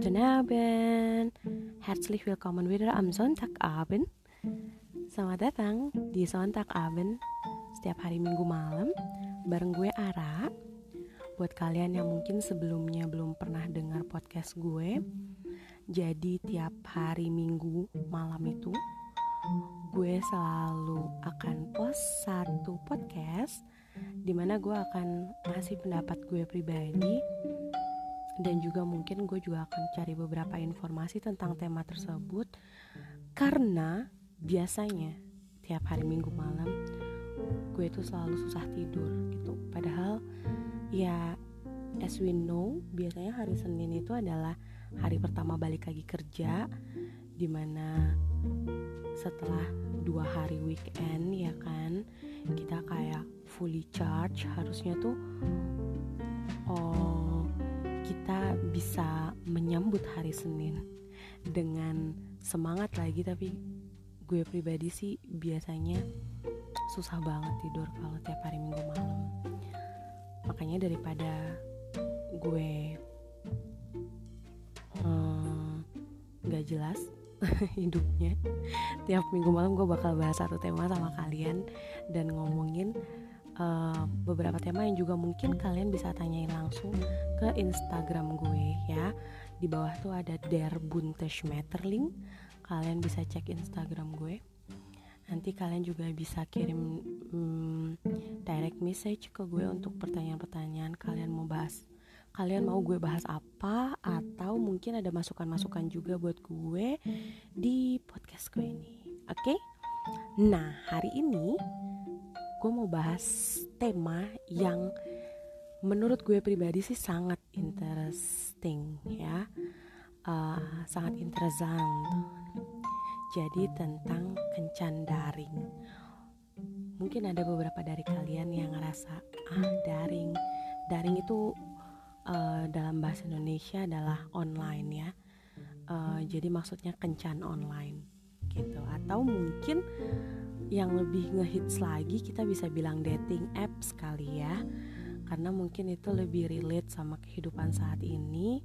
Abend. Herzlich willkommen wieder am Sonntagabend. Selamat datang di Sonntagabend Setiap hari minggu malam Bareng gue Ara. Buat kalian yang mungkin sebelumnya belum pernah dengar podcast gue Jadi tiap hari minggu malam itu Gue selalu akan post satu podcast Di mana gue akan ngasih pendapat gue pribadi dan juga mungkin gue juga akan cari beberapa informasi tentang tema tersebut. Karena biasanya tiap hari minggu malam gue itu selalu susah tidur gitu. Padahal ya as we know biasanya hari Senin itu adalah hari pertama balik lagi kerja di mana setelah dua hari weekend ya kan kita kayak fully charge harusnya tuh oh kita bisa menyambut hari Senin dengan semangat lagi tapi gue pribadi sih biasanya susah banget tidur kalau tiap hari minggu malam. Makanya daripada gue nggak hmm, jelas hidupnya tiap minggu malam gue bakal bahas satu tema sama kalian dan ngomongin uh, beberapa tema yang juga mungkin kalian bisa tanyain langsung ke Instagram gue ya. Di bawah tuh ada der bunte schmetterling kalian bisa cek Instagram gue. Nanti kalian juga bisa kirim um, direct message ke gue untuk pertanyaan-pertanyaan kalian mau bahas. Kalian mau gue bahas apa atau mungkin ada masukan-masukan juga buat gue di podcast gue ini. Oke? Okay? nah hari ini gue mau bahas tema yang menurut gue pribadi sih sangat interesting ya. Uh, sangat interesting. Jadi tentang kencan daring. Mungkin ada beberapa dari kalian yang ngerasa ah daring. Daring itu uh, dalam bahasa Indonesia adalah online ya. Uh, jadi maksudnya kencan online gitu. Atau mungkin yang lebih ngehits lagi kita bisa bilang dating apps kali ya. Karena mungkin itu lebih relate sama kehidupan saat ini.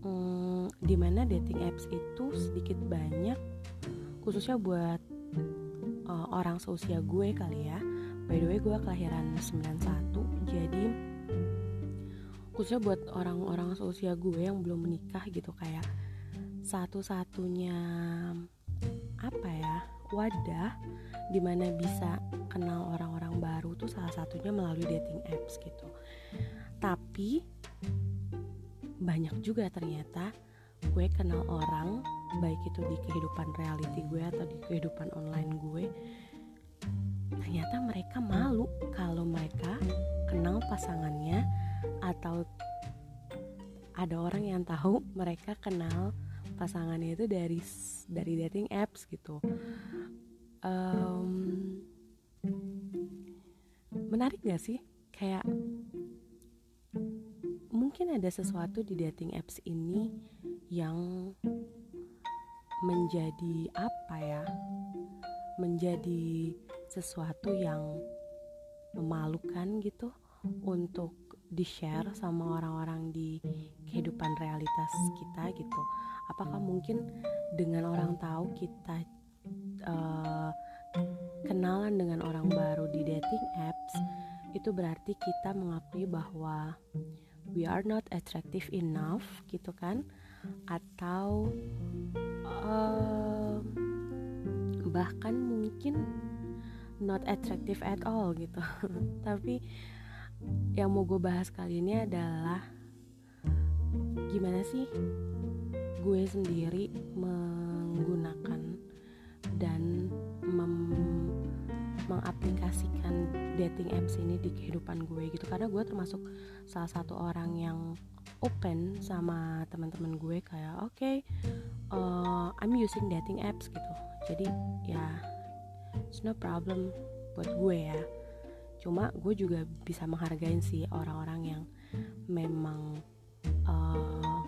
Hmm, di mana dating apps itu sedikit banyak khususnya buat uh, orang seusia gue kali ya. By the way gue kelahiran 91 jadi khususnya buat orang-orang seusia gue yang belum menikah gitu kayak satu-satunya apa ya wadah di mana bisa kenal orang-orang baru tuh salah satunya melalui dating apps gitu. Tapi banyak juga ternyata gue kenal orang baik itu di kehidupan reality gue atau di kehidupan online gue ternyata mereka malu kalau mereka kenal pasangannya atau ada orang yang tahu mereka kenal pasangannya itu dari dari dating apps gitu um, menarik gak sih? Kayak mungkin ada sesuatu di dating apps ini yang menjadi apa ya? Menjadi sesuatu yang memalukan gitu untuk di share sama orang-orang di kehidupan realitas kita gitu. Apakah mungkin dengan orang tahu kita uh, kenalan dengan orang baru di dating apps itu berarti kita mengakui bahwa we are not attractive enough gitu kan? Atau uh, bahkan mungkin not attractive at all gitu. Tapi yang mau gue bahas kali ini adalah gimana sih gue sendiri menggunakan mengaplikasikan dating apps ini di kehidupan gue gitu. Karena gue termasuk salah satu orang yang open sama teman-teman gue kayak oke okay, uh, I'm using dating apps gitu. Jadi ya it's no problem buat gue ya. Cuma gue juga bisa menghargai sih orang-orang yang memang uh,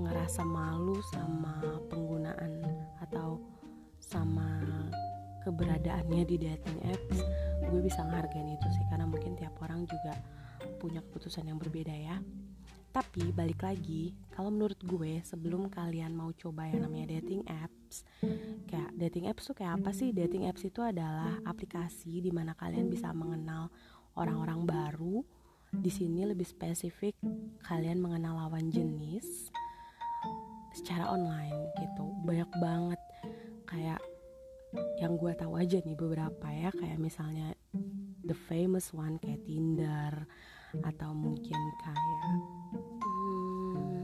ngerasa malu sama penggunaan keberadaannya di dating apps gue bisa menghargai itu sih karena mungkin tiap orang juga punya keputusan yang berbeda ya. Tapi balik lagi kalau menurut gue sebelum kalian mau coba yang namanya dating apps kayak dating apps tuh kayak apa sih? Dating apps itu adalah aplikasi di mana kalian bisa mengenal orang-orang baru. Di sini lebih spesifik kalian mengenal lawan jenis secara online gitu. Banyak banget. Kayak yang gue tahu aja nih beberapa ya kayak misalnya the famous one kayak Tinder atau mungkin kayak hmm,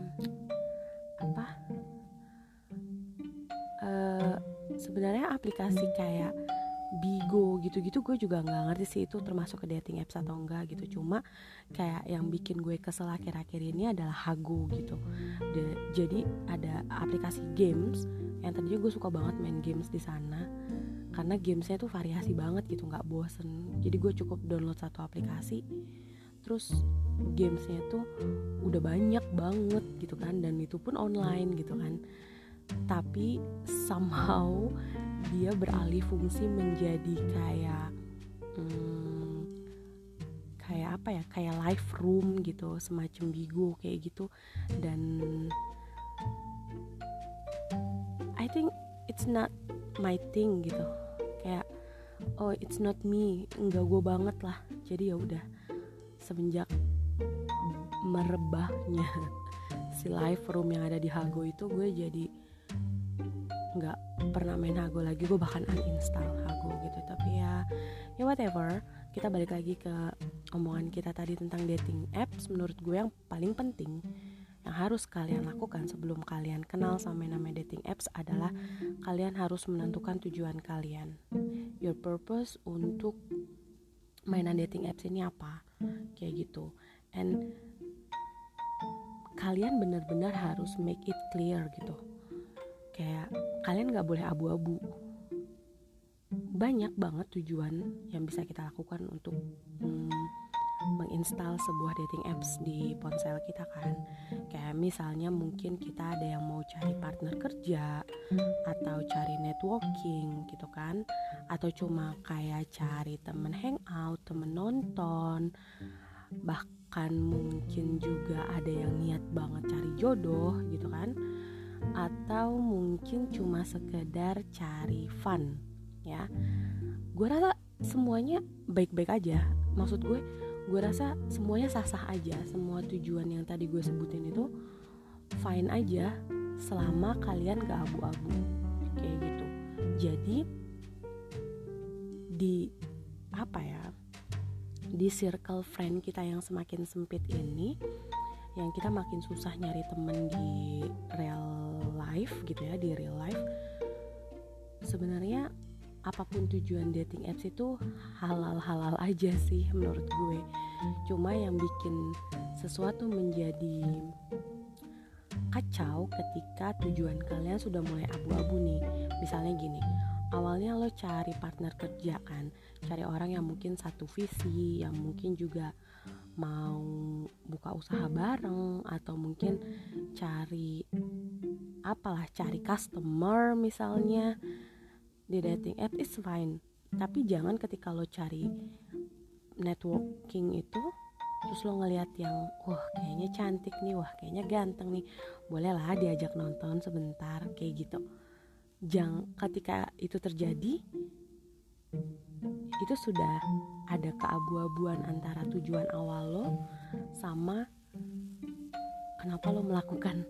apa? Uh, sebenarnya aplikasi kayak gitu-gitu gue juga nggak ngerti sih itu termasuk ke dating apps atau enggak gitu. Cuma kayak yang bikin gue kesel akhir-akhir ini adalah Hago gitu. De, jadi ada aplikasi games yang tadinya gue suka banget main games di sana. Karena gamesnya tuh variasi banget gitu nggak bosen. Jadi gue cukup download satu aplikasi terus gamesnya tuh udah banyak banget gitu kan. Dan itu pun online gitu kan tapi somehow dia beralih fungsi menjadi kayak hmm, kayak apa ya? Kayak live room gitu semacam bigo kayak gitu. Dan I think it's not my thing gitu. Kayak oh it's not me. Enggak gue banget lah. Jadi ya udah semenjak merebahnya si live room yang ada di Hago itu gue jadi nggak pernah main Hago lagi. Gue bahkan uninstall Hago gitu. Tapi ya ya whatever. Kita balik lagi ke omongan kita tadi tentang dating apps. Menurut gue yang paling penting yang harus kalian lakukan sebelum kalian kenal sama yang namanya dating apps adalah kalian harus menentukan tujuan kalian. Your purpose untuk mainan dating apps ini apa? Kayak gitu. And kalian benar-benar harus make it clear gitu. Kayak kalian nggak boleh abu-abu. Banyak banget tujuan yang bisa kita lakukan untuk hmm, menginstal sebuah dating apps di ponsel kita kan. Kayak misalnya mungkin kita ada yang mau cari partner kerja atau cari networking gitu kan. Atau cuma kayak cari temen hangout temen nonton. Bahkan mungkin juga ada yang niat banget cari jodoh gitu kan atau mungkin cuma sekedar cari fun ya. Gue rasa semuanya baik-baik aja. Maksud gue gue rasa semuanya sah-sah aja. Semua tujuan yang tadi gue sebutin itu fine aja selama kalian gak abu-abu. Kayak gitu. Jadi di apa ya di circle friend kita yang semakin sempit ini yang kita makin susah nyari temen di real life gitu ya di real life. Sebenarnya apa pun tujuan dating apps itu halal-halal aja sih menurut gue. Cuma yang bikin sesuatu menjadi kacau ketika tujuan kalian sudah mulai abu-abu nih. Misalnya gini awalnya lo cari partner kerja kan cari orang yang mungkin satu visi yang mungkin juga mau buka usaha bareng atau mungkin cari apalah cari customer misalnya di dating app is fine. Tapi jangan ketika lo cari networking itu terus lo ngeliat yang wah kayaknya cantik nih wah kayaknya ganteng nih bolehlah diajak nonton sebentar kayak gitu. Jangan ketika itu terjadi itu sudah ada keabu-abuan antara tujuan awal lo sama kenapa lo melakukan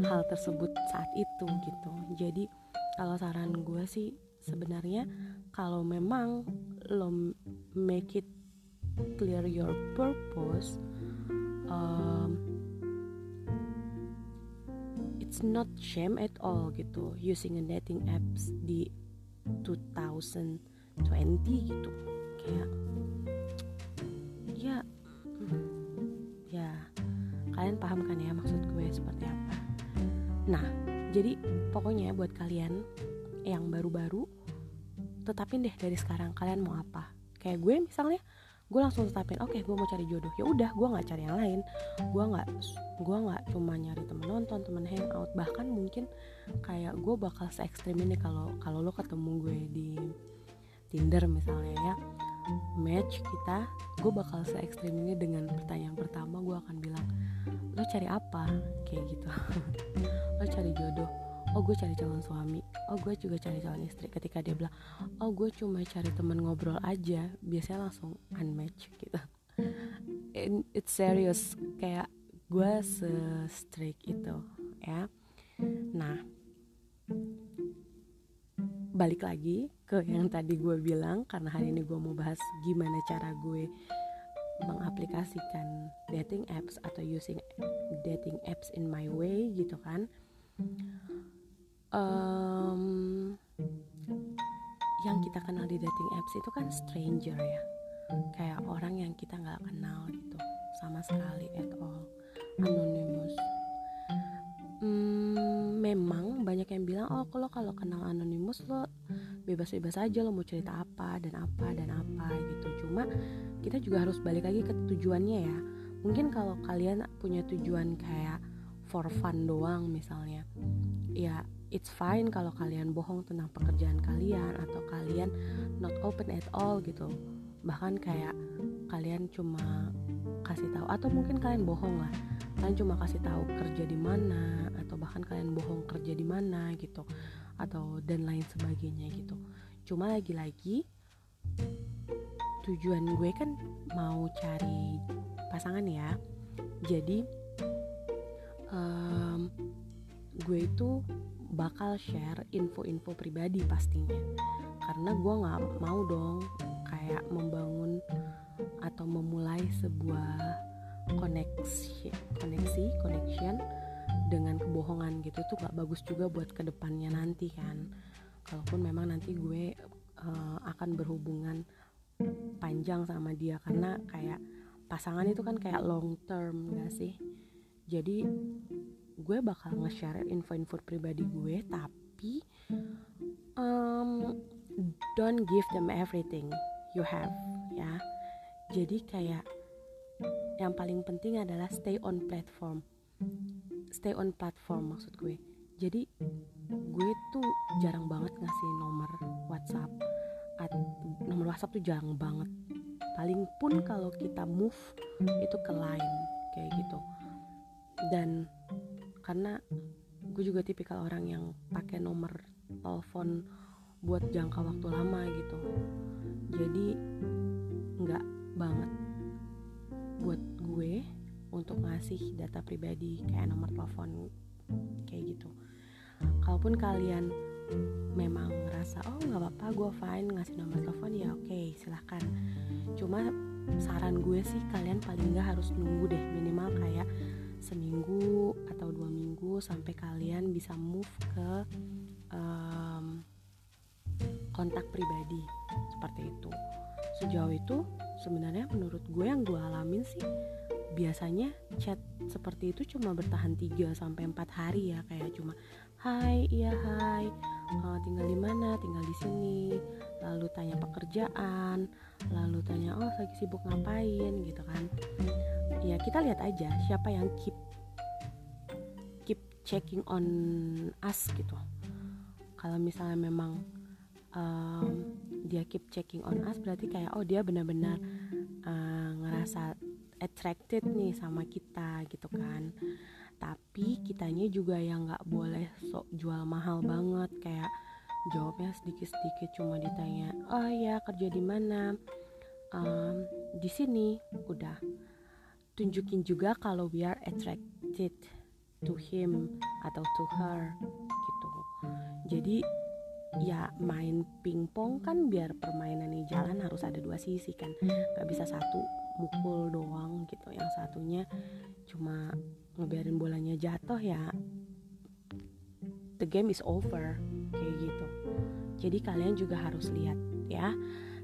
hal tersebut saat itu gitu. Jadi kalau saran gue sih sebenarnya kalau memang lo make it clear your purpose um, it's not shame at all gitu. Using a dating apps di 2000 20 gitu. Kayak ya ya kalian paham kan ya maksud gue seperti apa. Nah jadi pokoknya buat kalian yang baru-baru tetapin deh dari sekarang kalian mau apa. Kayak gue misalnya gue langsung tetapin oke okay, gue mau cari jodoh. Ya udah gue nggak cari yang lain. Gue nggak gue nggak cuma nyari temen nonton temen hangout. Bahkan mungkin kayak gue bakal se ekstrim ini kalau kalau lo ketemu gue di Tinder misalnya ya match kita gue bakal se ekstrim ini dengan pertanyaan pertama gue akan bilang lo cari apa? Kayak gitu. Lo cari jodoh. Oh gue cari calon suami. Oh gue juga cari calon istri. Ketika dia bilang oh gue cuma cari temen ngobrol aja biasanya langsung unmatch gitu. It's serious. Kayak gue se strict itu ya. Nah balik lagi ke yang tadi gue bilang karena hari ini gue mau bahas gimana cara gue mengaplikasikan dating apps atau using dating apps in my way gitu kan. Um, yang kita kenal di dating apps itu kan stranger ya. Kayak orang yang kita nggak kenal gitu sama sekali at all anonymous. Hmm, memang banyak yang bilang oh kalau kalau kenal anonymous lo bebas-bebas aja lo mau cerita apa dan apa dan apa gitu. Cuma kita juga harus balik lagi ke tujuannya ya. Mungkin kalau kalian punya tujuan kayak for fun doang misalnya ya it's fine kalau kalian bohong tentang pekerjaan kalian atau kalian not open at all gitu. Bahkan kayak kalian cuma kasih tahu atau mungkin kalian bohong lah. Kalian cuma kasih tahu kerja di mana bahkan kalian bohong kerja di mana gitu atau dan lain sebagainya gitu. Cuma lagi-lagi tujuan gue kan mau cari pasangan ya. Jadi um, gue itu bakal share info-info pribadi pastinya. Karena gue nggak mau dong kayak membangun atau memulai sebuah koneksi koneksi connection dengan kebohongan gitu tuh gak bagus juga buat ke depannya nanti kan. Kalaupun memang nanti gue uh, akan berhubungan panjang sama dia karena kayak pasangan itu kan kayak long term gak sih? Jadi gue bakal nge-share info-info pribadi gue tapi um, don't give them everything you have ya. Jadi kayak yang paling penting adalah stay on platform stay on platform maksud gue. Jadi gue tuh jarang banget ngasih nomor WhatsApp nomor WhatsApp tuh jarang banget. Paling pun kalau kita move itu ke line kayak gitu. Dan karena gue juga tipikal orang yang pakai nomor telepon buat jangka waktu lama gitu. Jadi nggak banget untuk ngasih data pribadi kayak nomor telepon kayak gitu. Kalaupun kalian memang ngerasa oh nggak apa-apa gue fine ngasih nomor telepon ya oke okay, silahkan. Cuma saran gue sih kalian paling nggak harus nunggu deh minimal kayak seminggu atau dua minggu sampai kalian bisa move ke um, kontak pribadi. Seperti itu. Sejauh itu sebenarnya menurut gue yang gue alamin sih biasanya chat seperti itu cuma bertahan 3 sampai 4 hari ya kayak cuma hai iya hai uh, tinggal di mana? Tinggal di sini. Lalu tanya pekerjaan lalu tanya oh lagi sibuk ngapain? Gitu kan. Ya kita lihat aja siapa yang keep keep checking on us gitu. Kalau misalnya memang um, dia keep checking on us berarti kayak oh dia benar-benar uh, ngerasa attracted nih sama kita gitu kan. Tapi kitanya juga yang nggak boleh sok jual mahal banget kayak jawabnya sedikit-sedikit cuma ditanya oh ya kerja di mana? Um, di sini. Udah. Tunjukin juga kalau we are attracted to him atau to her gitu. Jadi ya main pingpong kan biar permainan ini jalan harus ada dua sisi kan. Nggak bisa satu mukul doang gitu. Yang satunya cuma ngebiarin bolanya jatuh ya the game is over kayak gitu. Jadi kalian juga harus lihat ya.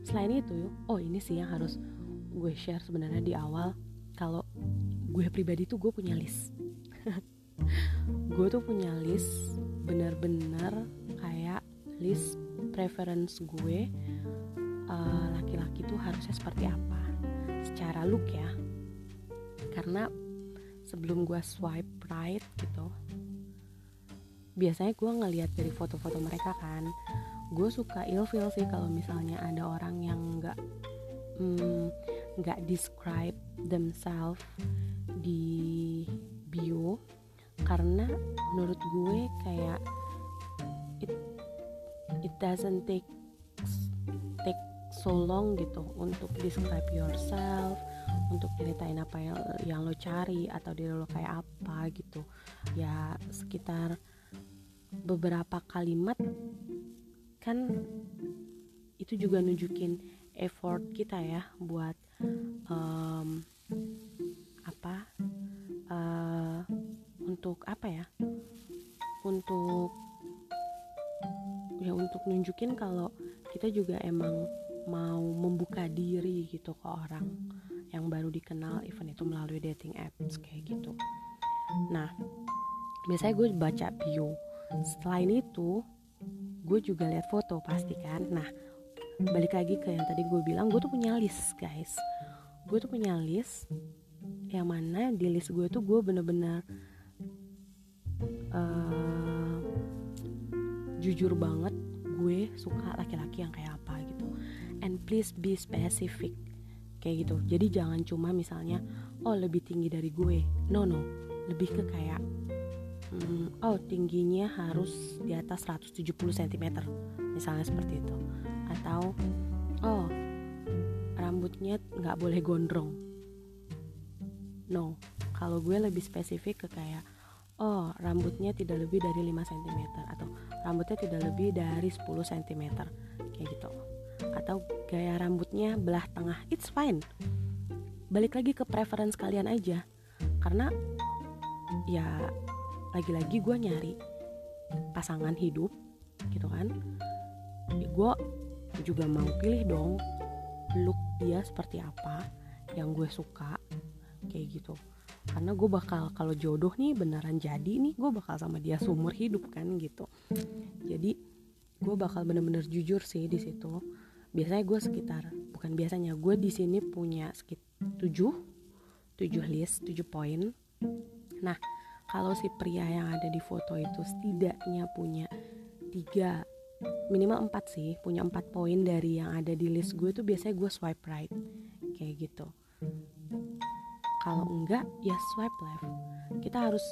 Selain itu oh ini sih yang harus gue share sebenarnya di awal. Kalau gue pribadi tuh gue punya list. Gue tuh punya list bener-bener kayak list preference gue uh, laki-laki tuh harusnya seperti apa secara look ya. Karena sebelum gue swipe right gitu biasanya gue ngeliat dari foto-foto mereka kan. Gue suka ilfil sih kalau misalnya ada orang yang nggak nggak hmm, describe themselves di bio. Karena menurut gue kayak it it doesn't take so long gitu untuk describe yourself untuk ceritain apa yang lo cari atau diri lo kayak apa gitu. Ya sekitar beberapa kalimat kan itu juga nunjukin effort kita ya buat um, apa uh, untuk apa ya untuk ya untuk nunjukin kalau kita juga emang mau membuka diri gitu ke orang yang baru dikenal even itu melalui dating apps kayak gitu. Nah biasanya gue baca bio. Selain itu gue juga lihat foto pasti kan. Nah balik lagi ke yang tadi gue bilang gue tuh punya list guys. Gue tuh punya list yang mana di list gue tuh gue bener-bener uh, jujur banget gue suka laki-laki yang kayak please be specific. Kayak gitu. Jadi jangan cuma misalnya oh lebih tinggi dari gue. No no. Lebih ke kayak hmm, oh tingginya harus di atas 170 cm misalnya seperti itu. Atau oh rambutnya nggak boleh gondrong. No. Kalau gue lebih spesifik ke kayak oh rambutnya tidak lebih dari 5 cm atau rambutnya tidak lebih dari 10 cm kayak gitu atau gaya rambutnya belah tengah. It's fine. Balik lagi ke preference kalian aja. Karena ya lagi-lagi gue nyari pasangan hidup gitu kan? Ya gue juga mau pilih dong look dia seperti apa yang gue suka kayak gitu. Karena gue bakal kalau jodoh nih beneran jadi nih gue bakal sama dia seumur hidup kan gitu. Jadi gue bakal bener-bener jujur sih di situ biasanya gue sekitar bukan biasanya gue di sini punya sekitar tujuh tujuh list tujuh poin. Nah kalau si pria yang ada di foto itu setidaknya punya tiga minimal empat sih punya empat poin dari yang ada di list gue tuh biasanya gue swipe right kayak gitu. Kalau enggak ya swipe left. Kita harus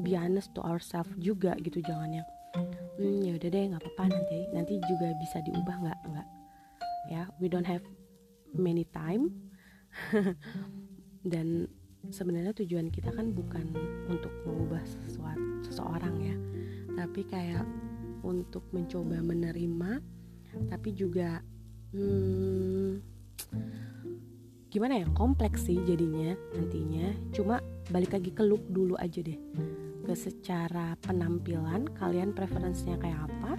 be honest to ourselves juga gitu jangan yang hmm ya udah deh nggak apa-apa nanti nanti juga bisa diubah nggak we don't have many time. Dan sebenarnya tujuan kita kan bukan untuk mengubah sesuatu seseorang ya. Tapi kayak untuk mencoba menerima tapi juga hmm, gimana ya kompleks sih jadinya nantinya. Cuma balik lagi ke look dulu aja deh ke secara penampilan kalian preferensinya kayak apa?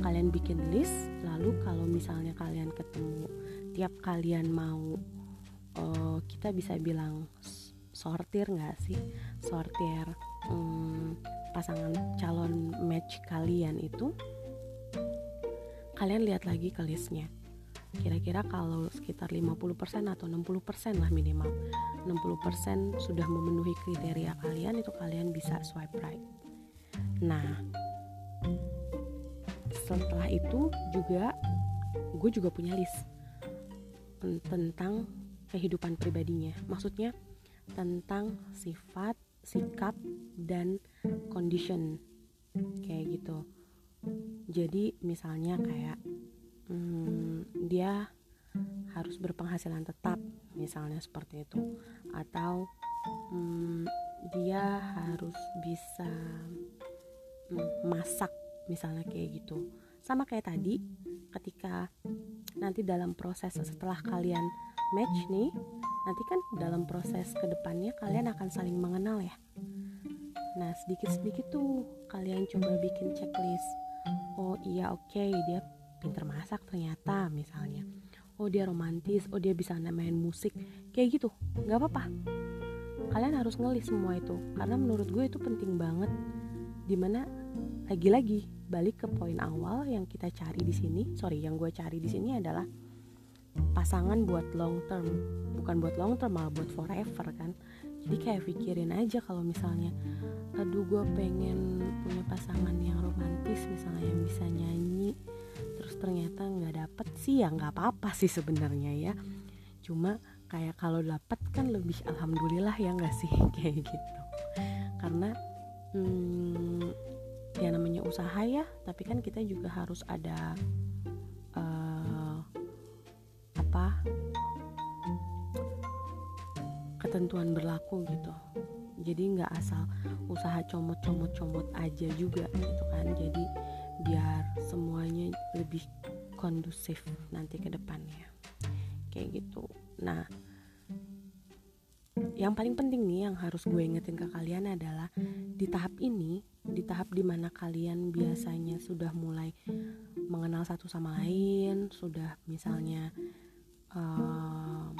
Kalian bikin list lalu kalau misalnya kalian ketemu tiap kalian mau uh, kita bisa bilang sortir nggak sih? Sortir um, pasangan calon match kalian itu kalian lihat lagi ke listnya kira-kira kalau sekitar 50% atau 60% lah minimal. 60% sudah memenuhi kriteria kalian itu kalian bisa swipe right. Nah setelah itu juga gue juga punya list tentang kehidupan pribadinya. Maksudnya tentang sifat sikap dan condition. Kayak gitu. Jadi misalnya kayak hmm, dia harus berpenghasilan tetap misalnya seperti itu. Atau hmm, dia harus bisa hmm, masak misalnya kayak gitu. Sama kayak tadi ketika nanti dalam proses setelah kalian match nih nanti kan dalam proses ke depannya kalian akan saling mengenal ya. Nah sedikit-sedikit tuh kalian coba bikin checklist. Oh iya oke okay, dia pinter masak ternyata misalnya. Oh dia romantis oh dia bisa main musik. Kayak gitu nggak apa-apa. Kalian harus ngelis semua itu karena menurut gue itu penting banget. Di mana lagi-lagi balik ke poin awal yang kita cari di sini. Sorry yang gue cari di sini adalah pasangan buat long term. Bukan buat long term malah buat forever kan? Jadi kayak pikirin aja kalau misalnya aduh gue pengen punya pasangan yang romantis misalnya yang bisa nyanyi ternyata nggak dapet sih ya nggak apa-apa sih sebenarnya ya. Cuma kayak kalau dapat kan lebih alhamdulillah ya nggak sih kayak gitu. Karena hmm, ya namanya usaha ya tapi kan kita juga harus ada uh, apa ketentuan berlaku gitu. Jadi nggak asal usaha comot-comot-comot aja juga gitu kan. Jadi semuanya lebih kondusif nanti ke depannya. Kayak gitu. Nah yang paling penting nih yang harus gue ingetin ke kalian adalah di tahap ini di tahap di mana kalian biasanya sudah mulai mengenal satu sama lain sudah misalnya um,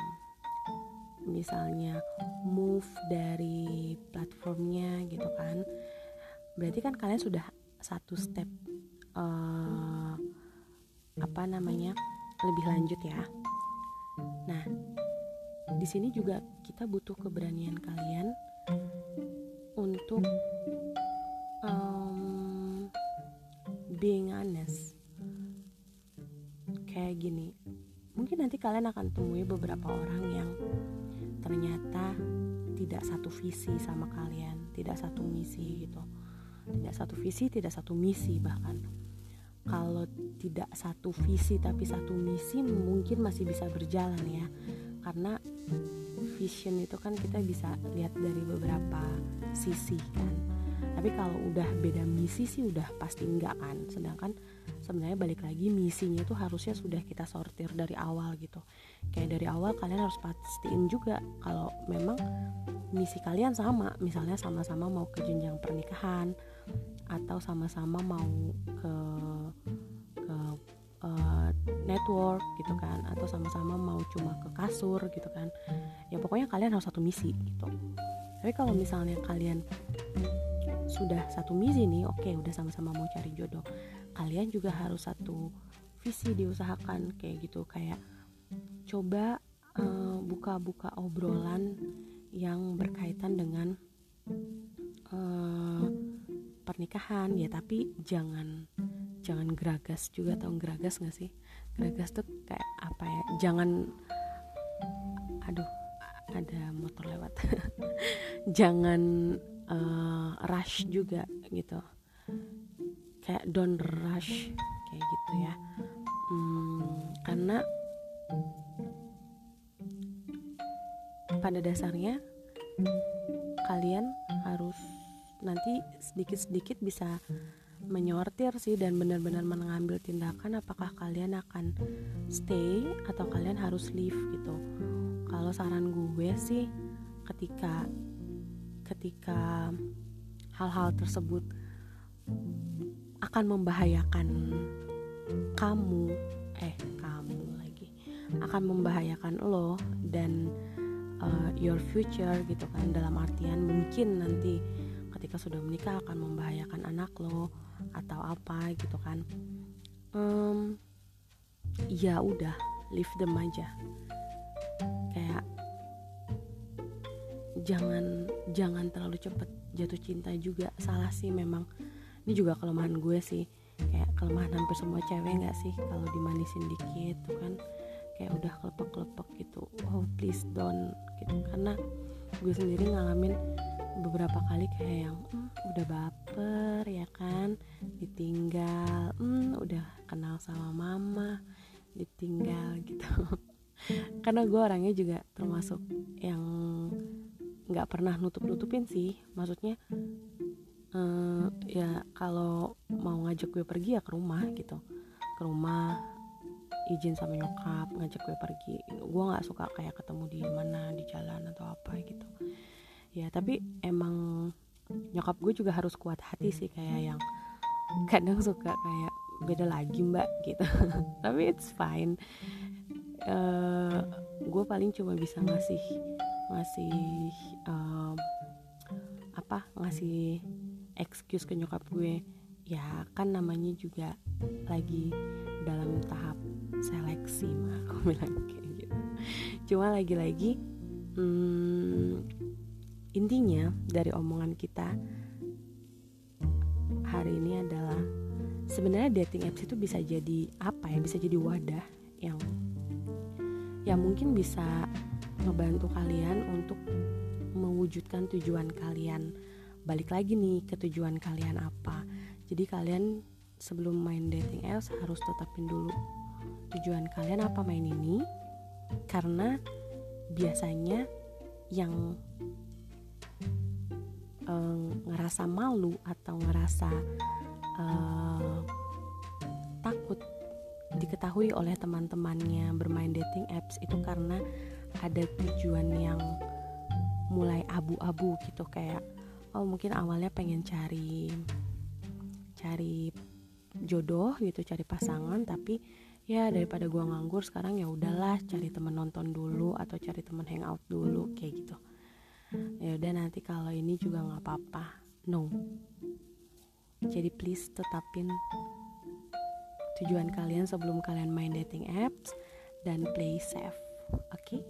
misalnya move dari platformnya gitu kan. Berarti kan kalian sudah satu step uh, apa namanya lebih lanjut ya. Nah di sini juga kita butuh keberanian kalian untuk um, being honest. Kayak gini mungkin nanti kalian akan temui beberapa orang yang ternyata tidak satu visi sama kalian tidak satu misi gitu. Tidak satu visi tidak satu misi bahkan kalau tidak satu visi tapi satu misi mungkin masih bisa berjalan ya. Karena vision itu kan kita bisa lihat dari beberapa sisi kan. Tapi kalau udah beda misi sih udah pasti enggak kan. Sedangkan sebenarnya balik lagi misinya itu harusnya sudah kita sortir dari awal gitu. Kayak dari awal kalian harus pastiin juga kalau memang misi kalian sama. Misalnya sama-sama mau ke jenjang pernikahan atau sama-sama mau ke network gitu kan atau sama-sama mau cuma ke kasur gitu kan. Ya pokoknya kalian harus satu misi gitu. Tapi kalau misalnya kalian sudah satu misi nih oke okay, udah sama-sama mau cari jodoh kalian juga harus satu visi diusahakan kayak gitu. Kayak coba eh, buka-buka uh, obrolan yang berkaitan dengan uh, pernikahan ya. Tapi jangan jangan geragas juga tau geragas gak sih geragas tuh kayak apa ya? Jangan aduh ada motor lewat. Jangan uh, rush juga gitu. Kayak don't rush kayak gitu ya. Hmm, karena pada dasarnya kalian harus nanti sedikit-sedikit bisa menyortir sih dan benar-benar mengambil tindakan apakah kalian akan stay atau kalian harus leave gitu. Kalau saran gue sih ketika ketika hal-hal tersebut akan membahayakan kamu eh kamu lagi akan membahayakan lo dan uh, your future gitu kan dalam artian mungkin nanti ketika sudah menikah akan membahayakan anak lo atau apa gitu kan. Um, ya udah leave them aja. Kayak jangan jangan terlalu cepet jatuh cinta juga. Salah sih memang. Ini juga kelemahan gue sih. Kayak kelemahan hampir semua cewek nggak sih? Kalau dimanisin dikit tuh kan kayak udah kelepek-kelepek gitu. Oh please don't gitu. Karena gue sendiri ngalamin beberapa kali kayak yang mm, udah baper ya kan? Ditinggal mm, udah kenal sama mama ditinggal gitu. Karena gue orangnya juga termasuk yang nggak pernah nutup nutupin sih. Maksudnya uh, ya kalau mau ngajak gue pergi ya ke rumah gitu. Ke rumah izin sama nyokap ngajak gue pergi. Gue nggak suka kayak ketemu di mana di jalan atau apa gitu ya tapi emang nyokap gue juga harus kuat hati sih kayak yang kadang suka kayak beda lagi mbak gitu. Tapi it's fine. Uh, gue paling cuma bisa ngasih ngasih um, apa ngasih excuse ke nyokap gue. Ya kan namanya juga lagi dalam tahap seleksi mah aku bilang kayak gitu. Cuma lagi-lagi hmm, intinya dari omongan kita hari ini adalah sebenarnya dating apps itu bisa jadi apa ya? Bisa jadi wadah yang ya mungkin bisa ngebantu kalian untuk mewujudkan tujuan kalian balik lagi nih ke tujuan kalian apa. Jadi kalian sebelum main dating apps harus tetapin dulu tujuan kalian apa main ini karena biasanya yang uh, ngerasa malu atau ngerasa uh, takut diketahui oleh teman-temannya bermain dating apps itu karena ada tujuan yang mulai abu-abu gitu kayak oh mungkin awalnya pengen cari cari jodoh gitu cari pasangan tapi ya daripada gua nganggur sekarang ya udahlah cari temen nonton dulu atau cari temen hangout dulu kayak gitu ya udah nanti kalau ini juga nggak apa-apa no jadi please tetapin tujuan kalian sebelum kalian main dating apps dan play safe oke okay?